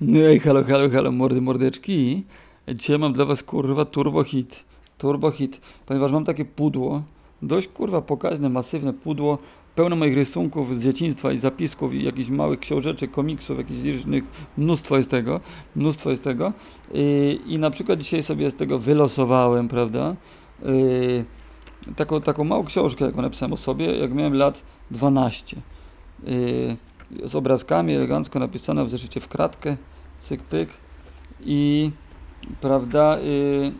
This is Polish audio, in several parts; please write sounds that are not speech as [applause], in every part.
No ej, halo, halo, halo, mordy, mordeczki. Dzisiaj mam dla was, kurwa, turbo hit. Turbo hit, ponieważ mam takie pudło, dość, kurwa, pokaźne, masywne pudło, pełne moich rysunków z dzieciństwa i zapisków i jakichś małych książeczek, komiksów, jakichś licznych, mnóstwo jest tego, mnóstwo jest tego. I, I na przykład dzisiaj sobie z tego wylosowałem, prawda, yy, taką, taką małą książkę, jaką napisałem o sobie, jak miałem lat 12. Yy, z obrazkami, elegancko napisana w zeszycie w kratkę, cyk, pyk i prawda, yy,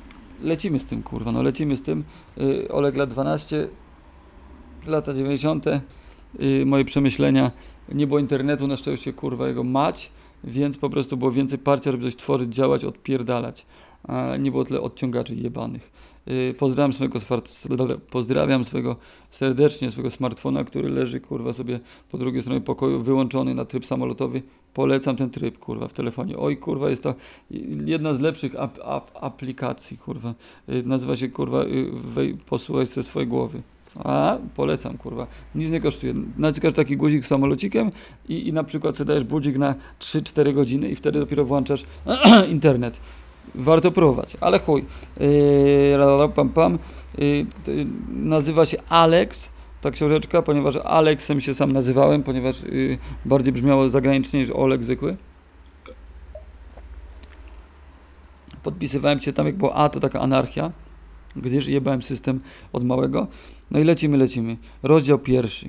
lecimy z tym, kurwa, no lecimy z tym. Yy, Oleg lat 12, lata 90. Yy, moje przemyślenia. Nie było internetu, na szczęście, kurwa, jego mać, więc po prostu było więcej parcia, żeby coś tworzyć, działać, odpierdalać. A nie było tyle odciągaczy jebanych. Yy, Pozdrawiam swojego, pozdrawiam swojego serdecznie swojego smartfona, który leży kurwa sobie po drugiej stronie pokoju, wyłączony na tryb samolotowy. Polecam ten tryb kurwa w telefonie. Oj kurwa, jest to jedna z lepszych ap ap aplikacji kurwa. Yy, Nazywa się kurwa wej- posłuchaj ze swojej głowy. A, polecam, kurwa. Nic nie kosztuje. Naciskasz taki guzik samolocikiem i, i na przykład sobie dajesz budzik na 3-4 godziny i wtedy dopiero włączasz [clears throat] internet. Warto próbować, ale chuj. Yy, pam, pam. Yy, yy, nazywa się Alex, ta książeczka, ponieważ Alexem się sam nazywałem, ponieważ yy, bardziej brzmiało zagranicznie niż Oleg zwykły. Podpisywałem się tam, jak było A, to taka anarchia, gdyż jebałem system od małego. No i lecimy, lecimy. Rozdział pierwszy.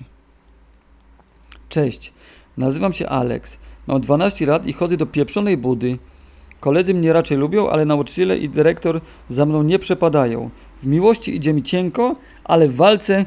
Cześć, nazywam się Alex. Mam 12 lat i chodzę do pieprzonej budy. Koledzy mnie raczej lubią, ale nauczyciele i dyrektor za mną nie przepadają. W miłości idzie mi cienko, ale w walce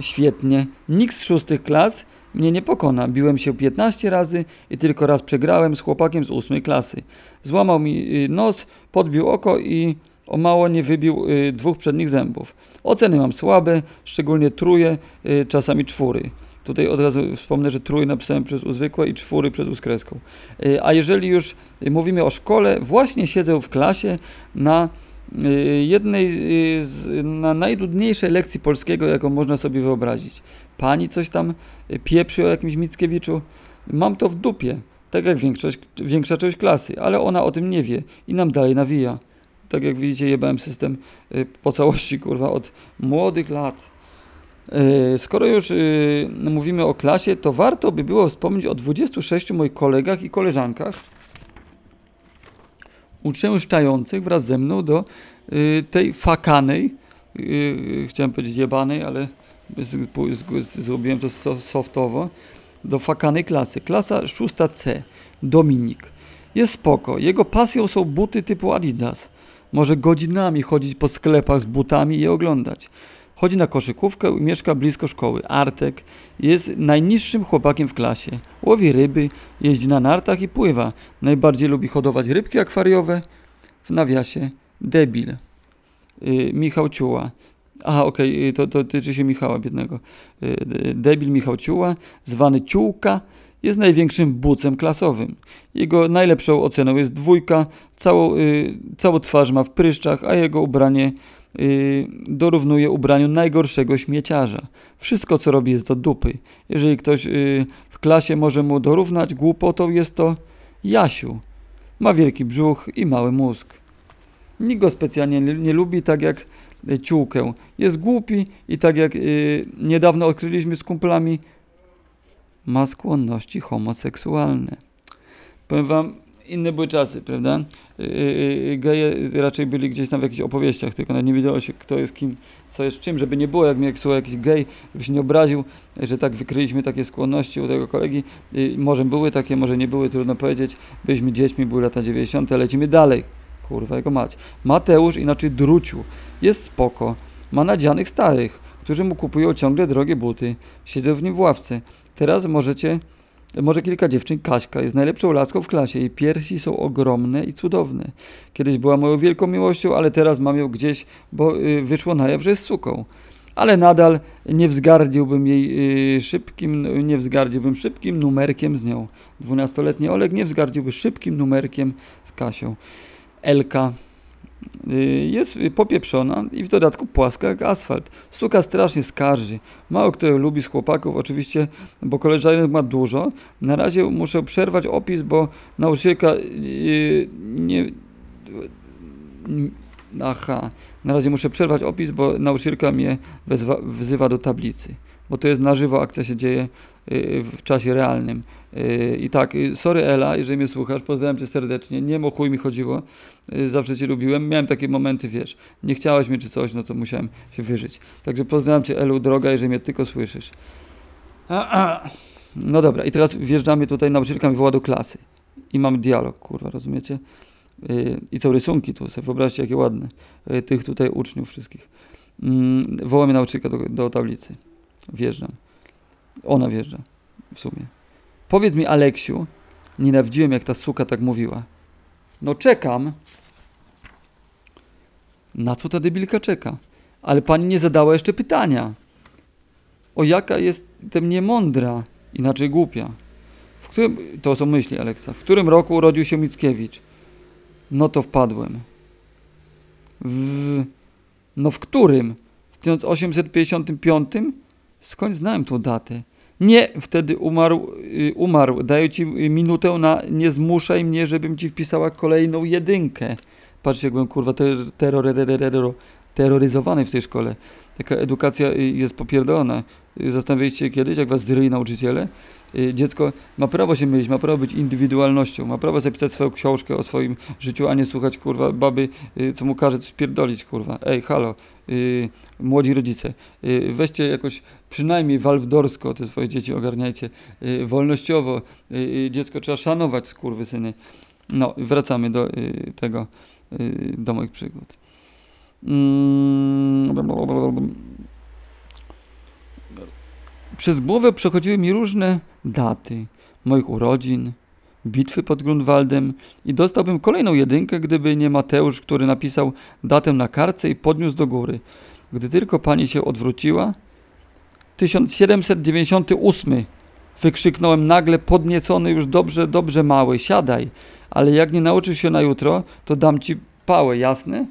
świetnie. Nikt z szóstych klas mnie nie pokona. Biłem się 15 razy i tylko raz przegrałem z chłopakiem z ósmej klasy. Złamał mi y, nos, podbił oko i o mało nie wybił y, dwóch przednich zębów. Oceny mam słabe, szczególnie truje, y, czasami czwóry. Tutaj od razu wspomnę, że trój napisałem przez U zwykłe i czwóry przez U kreską. Y, A jeżeli już y, mówimy o szkole, właśnie siedzę w klasie na y, jednej y, z, na najdudniejszej lekcji polskiego, jaką można sobie wyobrazić. Pani coś tam y, pieprzy o jakimś Mickiewiczu. Mam to w dupie, tak jak większość, większa część klasy, ale ona o tym nie wie i nam dalej nawija. Tak jak widzicie, jebałem system y, po całości, kurwa, od młodych lat. Y, Skoro już y, mówimy o klasie, to warto by było wspomnieć o 26 moich kolegach i koleżankach uczęszczających wraz ze mną do y, tej fakanej, y, chciałem powiedzieć jebanej, ale zrobiłem to so- softowo, do fakanej klasy. Klasa 6C, Dominik. Jest spoko. Jego pasją są buty typu Adidas. Może godzinami chodzić po sklepach z butami i je oglądać. Chodzi na koszykówkę i mieszka blisko szkoły. Artek jest najniższym chłopakiem w klasie. Łowi ryby, jeździ na nartach i pływa. Najbardziej lubi hodować rybki akwariowe. W nawiasie debil. Y, Michał Ciuła. Aha, okej, y, to, to tyczy się Michała biednego. Y, y, Debil Michał Ciuła, zwany Ciułka, jest największym bucem klasowym. Jego najlepszą oceną jest dwójka, całą, y, całą twarz ma w pryszczach, a jego ubranie y, dorównuje ubraniu najgorszego śmieciarza. Wszystko, co robi, jest do dupy. Jeżeli ktoś y, w klasie może mu dorównać głupotą, jest to Jasiu. Ma wielki brzuch i mały mózg. Nikt go specjalnie nie, lubi, tak jak y, Ciułkę. Jest głupi i tak jak y, niedawno odkryliśmy z kumplami, ma skłonności homoseksualne. Powiem wam, inne były czasy, prawda? Yy, yy, geje raczej byli gdzieś tam w jakichś opowieściach, tylko nawet nie wiedziało się, kto jest kim, co jest czym, żeby nie było, jak mnie słuchał jakiś gej, żeby się nie obraził, że tak wykryliśmy takie skłonności u tego kolegi. Może były takie, może nie były, trudno powiedzieć. Byliśmy dziećmi, były lata 90., lecimy dalej. Kurwa, jego mać. Mateusz, inaczej Druciu, jest spoko. Ma nadzianych starych, którzy mu kupują ciągle drogie buty. Siedzę w nim w ławce. Teraz możecie, może kilka dziewczyn, Kaśka jest najlepszą laską w klasie. Jej piersi są ogromne i cudowne. Kiedyś była moją wielką miłością, ale teraz mam ją gdzieś, bo y, wyszło na jaw, że jest suką. Ale nadal nie wzgardziłbym jej y, szybkim, nie wzgardziłbym szybkim numerkiem z nią. Dwunastoletni Oleg nie wzgardziłby szybkim numerkiem z Kasią. Elka jest popieprzona i w dodatku płaska jak asfalt. Suka strasznie skarży. Mało kto lubi z chłopaków, oczywiście, bo koleżanek ma dużo. Na razie muszę przerwać opis, bo nauczycielka yy, nie... Aha, na razie muszę przerwać opis, bo nauczycielka mnie wezwa, wzywa do tablicy. Bo to jest na żywo, akcja się dzieje w czasie realnym. Yy, I tak, yy, sorry Ela, jeżeli mnie słuchasz, pozdrawiam cię serdecznie. Nie o chuj mi chodziło, zawsze cię lubiłem. Miałem takie momenty, wiesz, nie chciałaś mnie czy coś, no to musiałem się wyżyć. Także pozdrawiam cię Elu, droga, jeżeli mnie tylko słyszysz. No dobra, i teraz wjeżdżamy tutaj, nauczycielka mi woła do klasy. I mamy dialog, kurwa, rozumiecie? I co rysunki tu, sobie wyobraźcie jakie ładne, tych tutaj uczniów wszystkich. Mm, woła mnie nauczycielka do, do tablicy. Wjeżdżam. Ona wjeżdża, w sumie. Powiedz mi, Aleksiu, nienawidziłem, jak ta suka tak mówiła. No czekam. Na co ta debilka czeka? Ale pani nie zadała jeszcze pytania. O jaka jestem niemądra, inaczej głupia. W którym, to są myśli Aleksa. W którym roku urodził się Mickiewicz? No to wpadłem. W, no w którym? W 1855? Skąd znałem tą datę? Nie, wtedy umarł, y, umarł. Daję ci minutę na nie zmuszaj mnie, żebym ci wpisała kolejną jedynkę. Patrzcie, jak byłem kurwa ter, terror, terror, terroryzowany w tej szkole. Taka edukacja y, jest popierdolona. Y, zastanawialiście się kiedyś, jak was zryli nauczyciele? Dziecko ma prawo się mylić, ma prawo być indywidualnością, ma prawo zapisać swoją książkę o swoim życiu, a nie słuchać kurwa baby, co mu każe coś pierdolić kurwa. Ej, halo, yy, młodzi rodzice, yy, weźcie jakoś przynajmniej walwdorsko te swoje dzieci ogarniajcie, yy, wolnościowo, y, y, dziecko trzeba szanować, skurwysyny. No, wracamy do y, tego, do moich przygód. Mm, przez głowę przechodziły mi różne daty moich urodzin, bitwy pod Grunwaldem i dostałbym kolejną jedynkę, gdyby nie Mateusz, który napisał datę na kartce i podniósł do góry. Gdy tylko pani się odwróciła, 1798 wykrzyknąłem nagle podniecony już dobrze, dobrze mały, siadaj, ale jak nie nauczysz się na jutro, to dam ci pałę, jasne?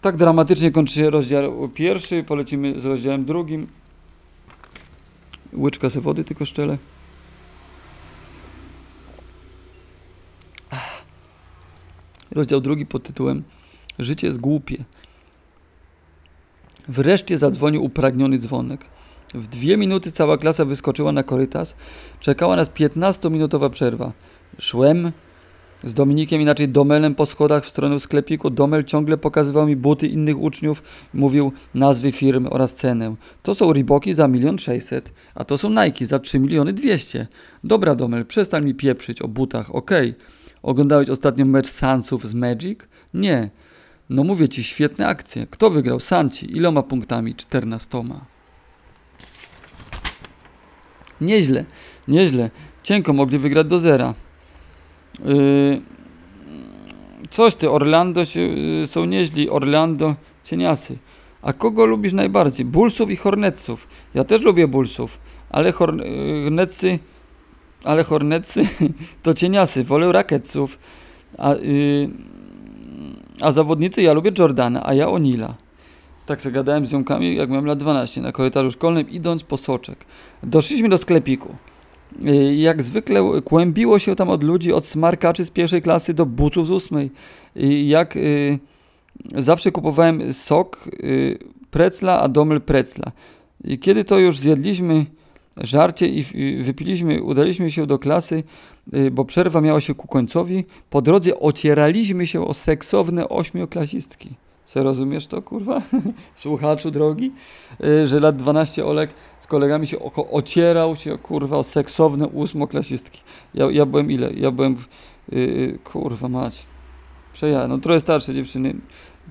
Tak dramatycznie kończy się rozdział pierwszy, polecimy z rozdziałem drugim. Łyczka se wody tylko szczele. Rozdział drugi pod tytułem Życie jest głupie. Wreszcie zadzwonił upragniony dzwonek. W dwie minuty cała klasa wyskoczyła na korytarz. Czekała nas 15-minutowa przerwa. Szłem z Dominikiem, inaczej Domelem po schodach w stronę sklepiku. Domel ciągle pokazywał mi buty innych uczniów, mówił nazwy firm oraz cenę. To są Reeboki za milion sześćset, a to są Nike za 3 miliony dwieście. Dobra Domel, przestań mi pieprzyć o butach, okej. Okay. Oglądałeś ostatnio mecz Sansów z Magic? Nie. No mówię ci, świetne akcje. Kto wygrał? Sanci. Iloma punktami? 14. Nieźle, nieźle. Cienko mogli wygrać do zera. Yy, coś ty, Orlando się, yy, są nieźli. Orlando, cieniasy. A kogo lubisz najbardziej? Bullsów i Hornetsów. Ja też lubię Bullsów, ale Hornetsy ale Hornetsy [laughs] to cieniasy, wolę Raketsów, a, yy, a zawodnicy ja lubię Jordana, a ja Onila. Tak sobie gadałem z ziomkami, jak miałem lat 12, na korytarzu szkolnym, idąc po soczek. Doszliśmy do sklepiku. Yy, jak zwykle kłębiło się tam od ludzi, od smarkaczy z pierwszej klasy do butów z ósmej. Yy, jak yy, zawsze kupowałem sok, yy, precla, a domel precla. I kiedy to już zjedliśmy żarcie i wypiliśmy, udaliśmy się do klasy, y, bo przerwa miała się ku końcowi. Po drodze ocieraliśmy się o seksowne ośmioklasistki. Se rozumiesz to, kurwa? [laughs] Słuchaczu drogi? Y, że lat 12 Olek z kolegami się ocierał się, kurwa, o seksowne ósmoklasistki. Ja, ja byłem ile? Ja byłem, yy, kurwa mać. Przeja, no trochę starsze dziewczyny.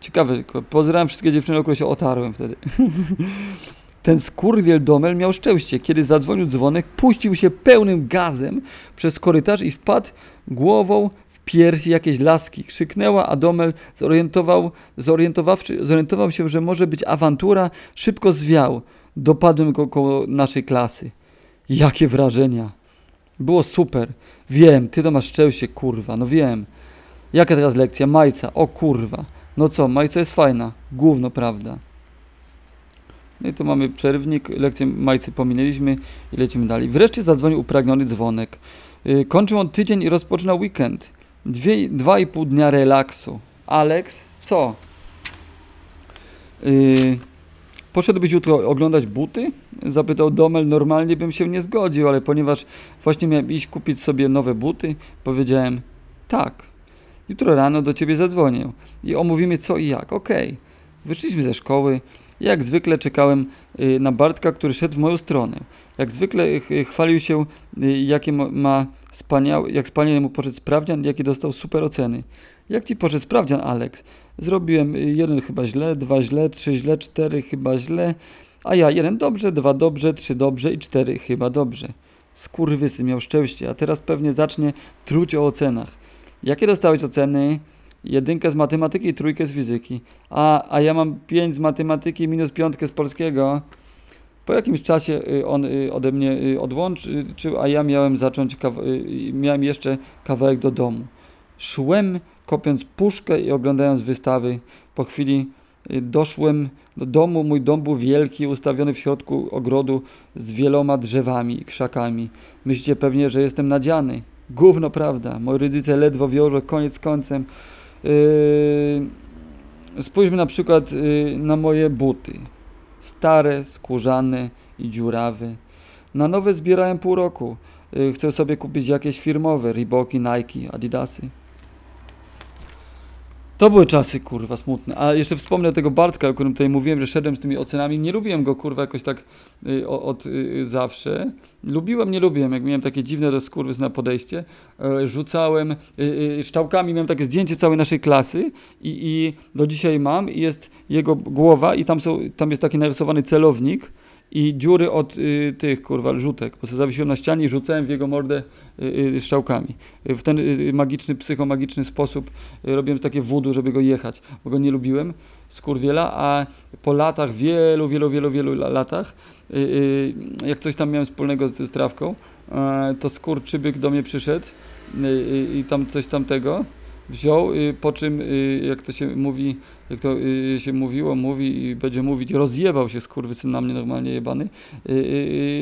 Ciekawe, pozdrawiam wszystkie dziewczyny, o które się otarłem wtedy. [laughs] Ten skurwiel Domel miał szczęście. Kiedy zadzwonił dzwonek, puścił się pełnym gazem przez korytarz i wpadł głową w piersi jakiejś laski. Krzyknęła, a Domel zorientował, zorientował się, że może być awantura. Szybko zwiał. Dopadłem go koło naszej klasy. Jakie wrażenia. Było super. Wiem, ty to masz szczęście, kurwa, no wiem. Jaka teraz lekcja? Majca. O kurwa. No co, majca jest fajna. Gówno, prawda. No i tu mamy przerwnik, lekcję majcy pominęliśmy i lecimy dalej. Wreszcie zadzwonił upragniony dzwonek. Yy, kończył on tydzień i rozpoczynał weekend. Dwie, dwa i pół dnia relaksu. Alex, co? Yy, poszedłbyś jutro oglądać buty? Zapytał Domel. Normalnie bym się nie zgodził, ale ponieważ właśnie miałem iść kupić sobie nowe buty, powiedziałem tak. Jutro rano do ciebie zadzwonię i omówimy co i jak. Okej. Okay. Wyszliśmy ze szkoły. Jak zwykle czekałem y, na Bartka, który szedł w moją stronę. Jak zwykle y, chwalił się, y, jakie ma wspaniałe, jak wspaniale mu poszedł sprawdzian, jakie dostał super oceny. Jak ci poszedł sprawdzian, Alex? Zrobiłem jeden chyba źle, dwa źle, trzy źle, cztery chyba źle, a ja jeden dobrze, dwa dobrze, trzy dobrze i cztery chyba dobrze. Skurwysy miał szczęście, a teraz pewnie zacznie truć o ocenach. Jakie dostałeś oceny? Jedynkę z matematyki i trójkę z fizyki. A, a ja mam pięć z matematyki minus piątkę z polskiego. Po jakimś czasie y, on y, ode mnie y, odłączył, a ja miałem zacząć, miałem jeszcze kawałek do domu. Szłem, kopiąc puszkę i oglądając wystawy. Po chwili doszłem do domu. Mój dom był wielki, ustawiony w środku ogrodu z wieloma drzewami i krzakami. Myślicie pewnie, że jestem nadziany. Gówno prawda. Moi rodzice ledwo wiążą koniec z końcem. Yy, spójrzmy na przykład yy, na moje buty. Stare, skórzane i dziurawe. Na nowe zbierałem pół roku. Yy, chcę sobie kupić jakieś firmowe, Reeboki, Nike, Adidasy. To były czasy, kurwa, smutne. A jeszcze wspomnę tego Bartka, o którym tutaj mówiłem, że szedłem z tymi ocenami. Nie lubiłem go, kurwa, jakoś tak y, od y, zawsze. Lubiłem, nie lubiłem. Jak miałem takie dziwne do na podejście, y, rzucałem y, szczałkami, miałem takie zdjęcie całej naszej klasy i, i do dzisiaj mam i jest jego głowa i tam, są, tam jest taki narysowany celownik i dziury od y, tych, kurwa, rzutek, bo sobie zawiesiłem na ścianie i rzucałem w jego mordę y, y, strzałkami. W ten y, magiczny, psychomagiczny sposób y, robiłem takie wudu, żeby go jechać, bo go nie lubiłem, skurwiela, a po latach, wielu, wielu, wielu, wielu latach, y, y, jak coś tam miałem wspólnego z, z trawką, to skurczybyk do mnie przyszedł i tam coś tamtego, wziął, y, po czym, y, jak to się mówi, jak to y, się mówiło, mówi i będzie mówić, rozjebał się skurwysyn na mnie normalnie jebany,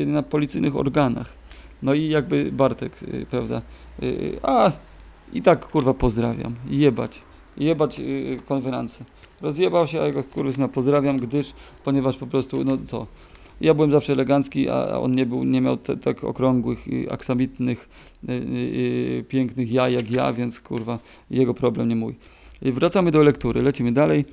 na policyjnych organach. No i jakby Bartek, prawda, a i tak kurwa pozdrawiam, jebać, jebać konferencję. Rozjebał się, a jego kurwysyna pozdrawiam, gdyż, ponieważ po prostu, no co, ja byłem zawsze elegancki, a on nie, był, nie miał tak okrągłych, aksamitnych, y, y, y, pięknych jaj jak ja, więc kurwa, jego problem, nie mój. Wracamy do lektury, lecimy dalej.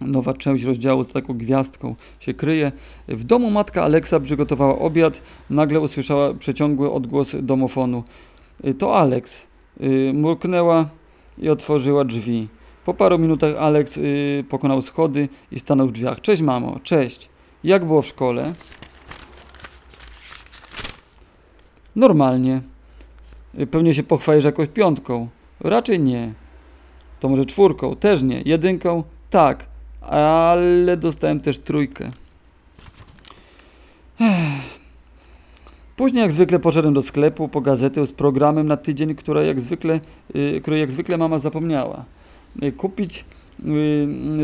Nowa część rozdziału z taką gwiazdką się kryje. W domu matka Aleksa przygotowała obiad. Nagle usłyszała przeciągły odgłos domofonu. To Aleks. Mruknęła i otworzyła drzwi. Po paru minutach Aleks pokonał schody i stanął w drzwiach. Cześć mamo, cześć. Jak było w szkole? Normalnie. Pewnie się pochwalisz jakąś piątką. Raczej nie. To może czwórką? Też nie. Jedynką? Tak. Ale dostałem też trójkę. Później jak zwykle poszedłem do sklepu po gazetę z programem na tydzień, która jak zwykle, yy, jak zwykle mama zapomniała. Yy, kupić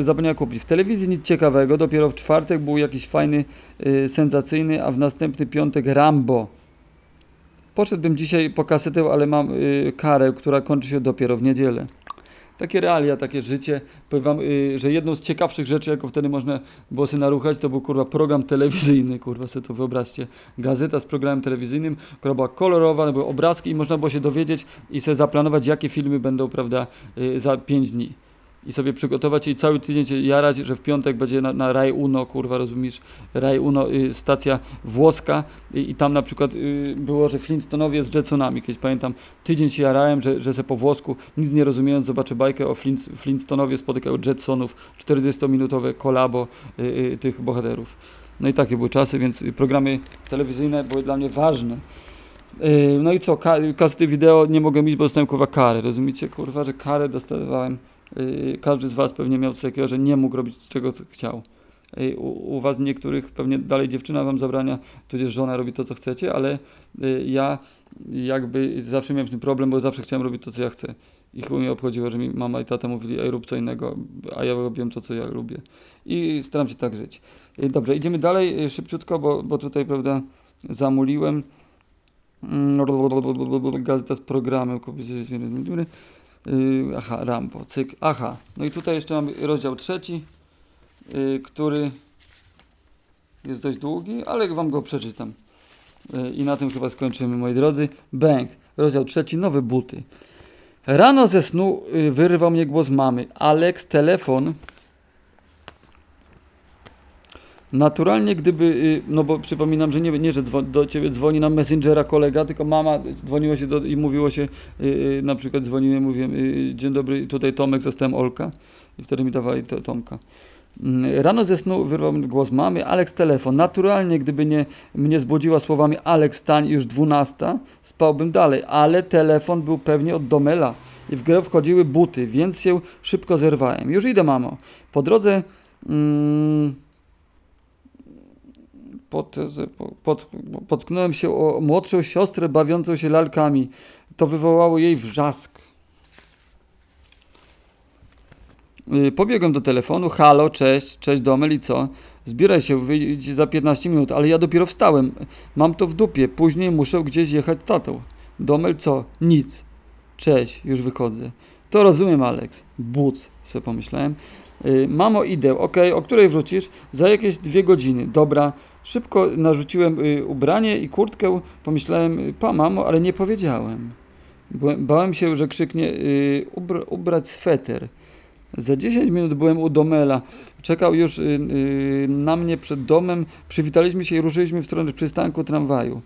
zapomniała kupić. W telewizji nic ciekawego, dopiero w czwartek był jakiś fajny, yy, sensacyjny, a w następny piątek Rambo. Poszedłbym dzisiaj po kasetę, ale mam karę, która kończy się dopiero w niedzielę. Takie realia, takie życie. Powiem wam, że jedną z ciekawszych rzeczy, jaką wtedy można było sobie naruchać, to był kurwa program telewizyjny, kurwa sobie to wyobraźcie. Gazeta z programem telewizyjnym, która była kolorowa, były obrazki i można było się dowiedzieć i sobie zaplanować, jakie filmy będą, prawda, za 5 dni i sobie przygotować i cały tydzień się jarać, że w piątek będzie na, na Raj Uno, kurwa, rozumiesz, Raj Uno, y, stacja włoska y, i tam na przykład y, było, że Flintstonowie z Jetsonami, kiedyś pamiętam, tydzień się jarałem, że, że se po włosku, nic nie rozumiejąc, zobaczę bajkę o Flint, Flintstonowie spotykają Jetsonów, 40-minutowe kolabo y, y, tych bohaterów. No i takie były czasy, więc programy telewizyjne były dla mnie ważne. Y, no i co, ka kasety wideo nie mogę mieć, bo dostałem kurwa karę, rozumiecie, kurwa, że karę dostawałem każdy z Was pewnie miał coś takiego, że nie mógł robić czego chciał. Y, u, u, Was niektórych pewnie dalej dziewczyna Wam zabrania, tudzież żona robi to, co chcecie, ale y, ja jakby zawsze miałem tym problem, bo zawsze chciałem robić to, co ja chcę. I chuj mnie obchodziło, że mi mama i tata mówili, ej rób co innego, a ja robiłem to, co ja lubię. I staram się tak żyć. Y, Dobrze, idziemy dalej y, szybciutko, bo, bo tutaj, prawda, zamuliłem. Mm, Gazeta z programem. Y, Aha, Rambo, cyk. Aha, no i tutaj jeszcze mamy rozdział trzeci, y, który jest dość długi, ale wam go przeczytam. Y, I na tym chyba skończymy, moi drodzy. Bęk, rozdział trzeci, nowe buty. Rano ze snu y, wyrwał mnie głos mamy. Alex, telefon. Naturalnie, gdyby, y, no bo przypominam, że nie, nie że do ciebie dzwoni na Messengera kolega, tylko mama dzwoniło się do, i mówiło się, y, y, na przykład dzwoniłem, mówiłem, y, dzień dobry, tutaj Tomek, zostałem Olka i wtedy mi dawali to, Tomka. Mm, Rano ze snu wyrwał głos mamy, Alex telefon. Naturalnie, gdyby nie mnie zbudziła słowami Alex stań już 12, spałbym dalej, ale telefon był pewnie od Domela i w grę wchodziły buty, więc się szybko zerwałem. Już idę, mamo. Po drodze mm, pod, pod, potknąłem się o młodszą siostrę bawiącą się lalkami. To wywołało jej wrzask. Y, Pobiegłem do telefonu. Halo, cześć, cześć Domel i co? Zbieraj się, wyjdź za 15 minut, ale ja dopiero wstałem. Mam to w dupie, później muszę gdzieś jechać tatą. Domel co? Nic. Cześć, już wychodzę. To rozumiem, Alex. Buc, sobie pomyślałem. Y, Mamo, idę. Okej, o której wrócisz? Za jakieś dwie godziny. Dobra. Szybko narzuciłem y, ubranie i kurtkę. Pomyślałem, y, pa mamo, ale nie powiedziałem. Bałem się, że krzyknie y, ubr, ubrać sweter. Za 10 minut byłem u Domela. Czekał już na mnie przed domem. Przywitaliśmy się i ruszyliśmy w stronę przystanku tramwaju.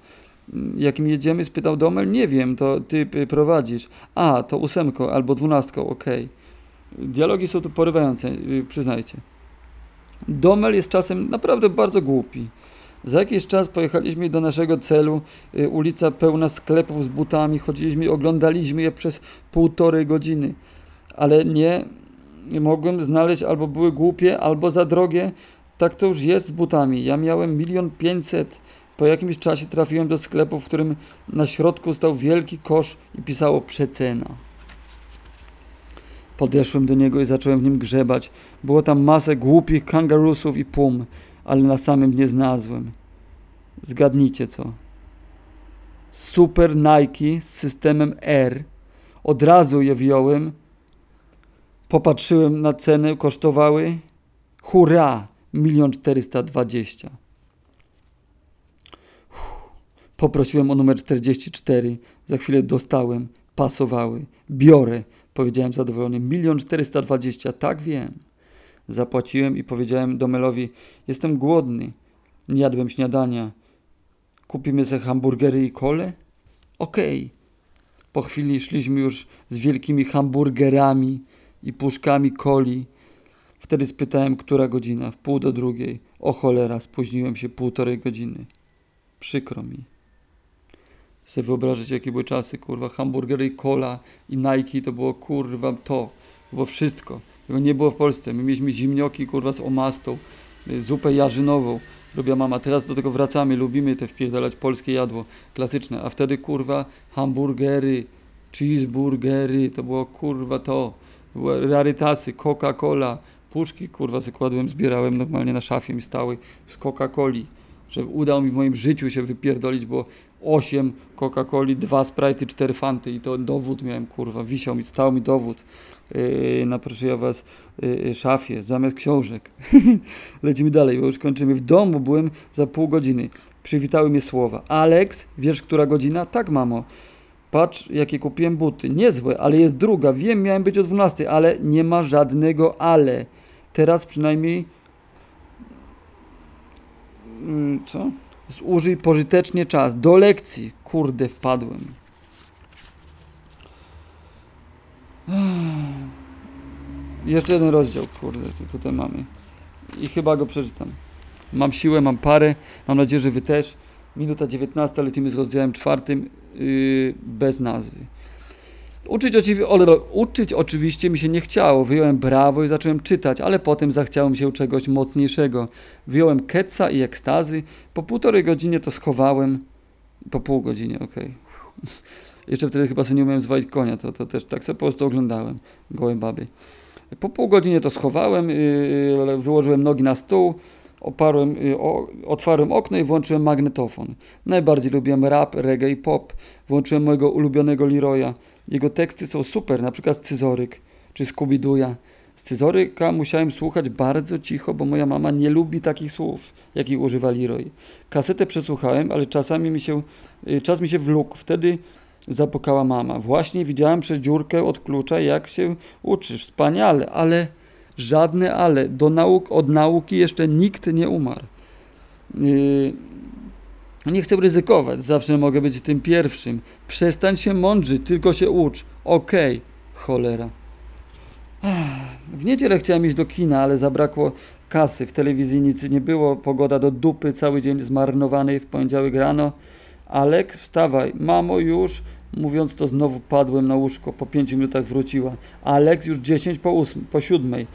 Mm, Jakim jedziemy? spytał Domel. Nie wiem, to ty prowadzisz. A, to ósemką albo dwunastką, okej. Dialogi są tu porywające, przyznajcie. Domel jest czasem naprawdę bardzo głupi. Za jakiś czas pojechaliśmy do naszego celu. y, Ulica pełna sklepów z butami. Chodziliśmy oglądaliśmy je przez półtorej godziny. Ale nie, nie mogłem znaleźć, albo były głupie, albo za drogie. Tak to już jest z butami. Ja miałem milion pięćset. Po jakimś czasie trafiłem do sklepu, w którym na środku stał wielki kosz i pisało przecena. Podeszłem do niego i zacząłem w nim grzebać. Było tam masę głupich kangarusów i pum, ale na samym nie znalazłem. Zgadnijcie co. Super Nike z systemem R. Od razu je wziąłem. Popatrzyłem na cenę, kosztowały. Hurra! Milion czterysta dwadzieścia. Poprosiłem o numer 44. Za chwilę dostałem. Pasowały. Biorę. Powiedziałem zadowolony. Milion czterysta dwadzieścia. Tak wiem. Zapłaciłem i powiedziałem Domelowi, jestem głodny. Nie jadłem śniadania. Kupimy sobie hamburgery i kole? Okej. Po chwili szliśmy już z wielkimi hamburgerami i puszkami coli. Wtedy spytałem, która godzina. W pół do drugiej. O cholera, spóźniłem się półtorej godziny. Przykro mi. Sobie wyobrażać, jakie były czasy, kurwa. Hamburgery i cola i Nike to było, kurwa, to. Było wszystko. Nie było w Polsce. My mieliśmy zimnioki, kurwa, z omastą, y, zupę jarzynową. Lubiła mama. Teraz do tego wracamy, lubimy te wpierdalać polskie jadło klasyczne. A wtedy, kurwa, hamburgery, cheeseburgery, to było, kurwa, to. Były rarytasy, Coca-Cola, puszki, kurwa, sobie kładłem, zbierałem normalnie na szafie mi stały z Coca-Coli. Że udało mi w moim życiu się wypierdolić, bo 8 Coca-Coli, 2 Sprite, 4 Fanty i to dowód miałem, kurwa, wisiał mi, stał mi dowód yy, na proszę ja was yy, szafie, zamiast książek. [laughs] Lecimy dalej, bo już kończymy. W domu byłem za pół godziny. Przywitały mnie słowa. Alex, wiesz, która godzina? Tak, mamo. Patrz, jakie kupiłem buty. Niezłe, ale jest druga. Wiem, miałem być o 12, ale nie ma żadnego ale. Teraz przynajmniej. Mm, Co? Zużyj pożytecznie czas. Do lekcji. Kurde, wpadłem. Jeszcze jeden rozdział, kurde, tu- tutaj mamy. I chyba go przeczytam. Mam siłę, mam parę. Mam nadzieję, że wy też. Minuta 19, lecimy z rozdziałem czwartym yy, bez nazwy. Uczyć, oczywi- uczyć oczywiście mi się nie chciało. Wyjąłem brawo i zacząłem czytać, ale potem zachciało mi się czegoś mocniejszego. Wyjąłem ketsa i ekstazy. Po półtorej godzinie to schowałem. Po pół godzinie, okej. [laughs] Jeszcze wtedy chyba sobie nie umiałem zwalić konia, to, to też tak sobie po prostu oglądałem gołe baby. Po pół godzinie to schowałem, yy, wyłożyłem nogi na stół, oparłem, yy, o, otwarłem okno i włączyłem magnetofon. Najbardziej lubiłem rap, reggae i pop. Włączyłem mojego ulubionego Leroya. Jego teksty są super, na przykład Scyzoryk czy Scooby-Doo'a. Scyzoryka musiałem słuchać bardzo cicho, bo moja mama nie lubi takich słów, jakich używa Leroy. Kasetę przesłuchałem, ale czasami mi się, y, czas mi się wlókł. Wtedy zapukała mama. Właśnie widziałem przez dziurkę od klucza, jak się uczysz. Wspaniale, ale żadne ale. Do nauk, od nauki jeszcze nikt nie umarł. Yy, nie chcę ryzykować, zawsze mogę być tym pierwszym. Przestań się mądrzyć, tylko się ucz. Okej, cholera. W niedzielę chciałem iść do kina, ale zabrakło kasy. W telewizji nic nie było, pogoda do dupy, cały dzień zmarnowany w poniedziałek rano. Alek, wstawaj, mamo już. Mówiąc to znowu padłem na łóżko, po pięciu minutach wróciła. Aleks już 10 po, ósm, po siódmej.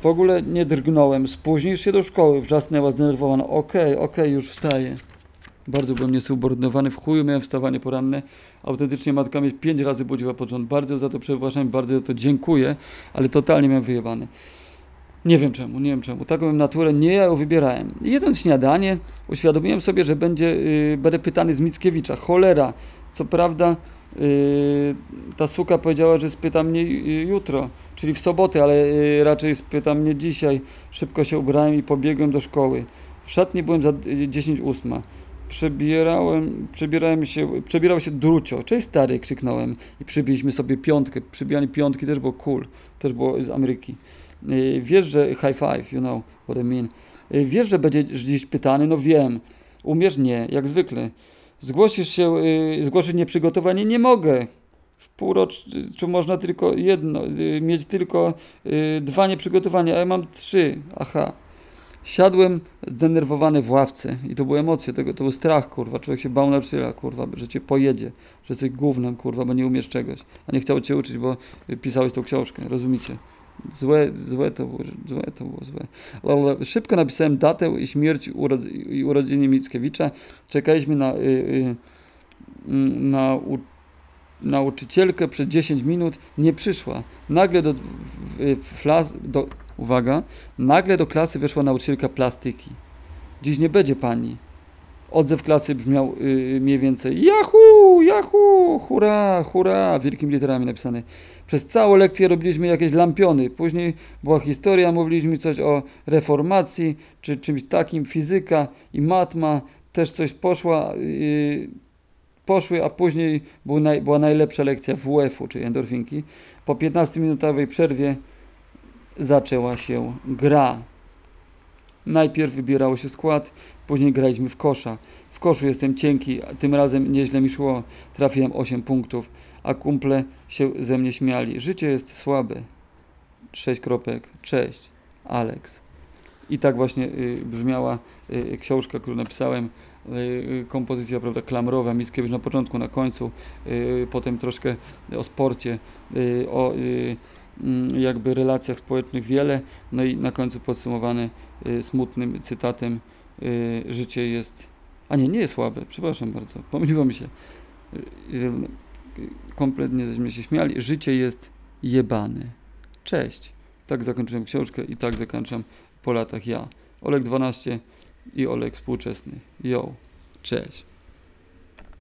W ogóle nie drgnąłem. Spóźnisz się do szkoły, wrzasnęła zdenerwowana. Okej, okay, okej, okay, już wstaję. Bardzo byłem niesubordynowany, w chuju miałem wstawanie poranne. Autentycznie matka mnie pięć razy budziła pod rząd. Bardzo za to przepraszam, bardzo za to dziękuję, ale totalnie miałem wyjebany. Nie wiem czemu, nie wiem czemu. Taką mam naturę, nie ja ją wybierałem. Jedząc śniadanie, uświadomiłem sobie, że będzie, yy, będę pytany z Mickiewicza. Cholera, co prawda yy, ta suka powiedziała, że spyta mnie jutro, czyli w sobotę, ale yy, raczej spyta mnie dzisiaj. Szybko się ubrałem i pobiegłem do szkoły. W szatni byłem za 10 ósma. Przebierałem, przebierałem się, przebierał się Drucio. Cześć stary, krzyknąłem i przybiliśmy sobie piątkę. Przybijanie piątki też było cool, też było z Ameryki. Yy, wiesz, że high five, you know what I mean. Wiesz, że będziesz dziś pytany? No wiem. Umiesz? Nie, jak zwykle. Zgłosisz się, yy, zgłosić nieprzygotowanie? Nie mogę. W półroczu można tylko jedno, yy, mieć tylko yy, dwa nieprzygotowania, a ja mam trzy. Aha. Siadłem zdenerwowany w ławce i to były emocje tego, to był strach, kurwa. Człowiek się bał nauczyciela, kurwa, że cię pojedzie, że jesteś głównym, kurwa, bo nie umiesz czegoś, a nie chciał cię uczyć, bo pisałeś tą książkę, rozumiecie? Złe, złe to było, złe to było, złe. Szybko napisałem datę i śmierć urodz i urodziny Mickiewicza. Czekaliśmy na, y, y, na u, nauczycielkę przez 10 minut, nie przyszła. Nagle do, w, w, do uwaga, nagle do klasy weszła nauczycielka plastyki. Dziś nie będzie pani. Odzew klasy brzmiał yy, mniej więcej Yahoo, Yahoo, hurra, hurra, wielkimi literami napisane. Przez całą lekcję robiliśmy jakieś lampiony. Później była historia, mówiliśmy coś o reformacji, czy czymś takim, fizyka i matma. Też coś poszła, yy, poszły, a później był naj, była najlepsza lekcja WF-u, czyli endorfinki. Po 15-minutowej przerwie zaczęła się gra. Najpierw wybierało się skład, później graliśmy w kosza. W koszu jestem cienki, tym razem nieźle mi szło. Trafiłem 8 punktów, a kumple się ze mnie śmiali. Życie jest słabe. 6 kropek. Cześć, Alex. I tak właśnie y, brzmiała y, książka, którą napisałem. Y, kompozycja prawda, klamrowa, Mickiewicz na początku, na końcu, y, potem troszkę o sporcie, y, o y, Mm, jakby relacjach społecznych wiele, no i na końcu podsumowany y, smutnym cytatem y, życie jest, a nie, nie jest słabe, przepraszam bardzo, pomyliło mi się, y, kompletnie żeśmy się śmiali, życie jest jebane. Cześć. Tak zakończyłem książkę i tak zakończam po latach ja. Olek 12 i Olek współczesny. Yo. Cześć.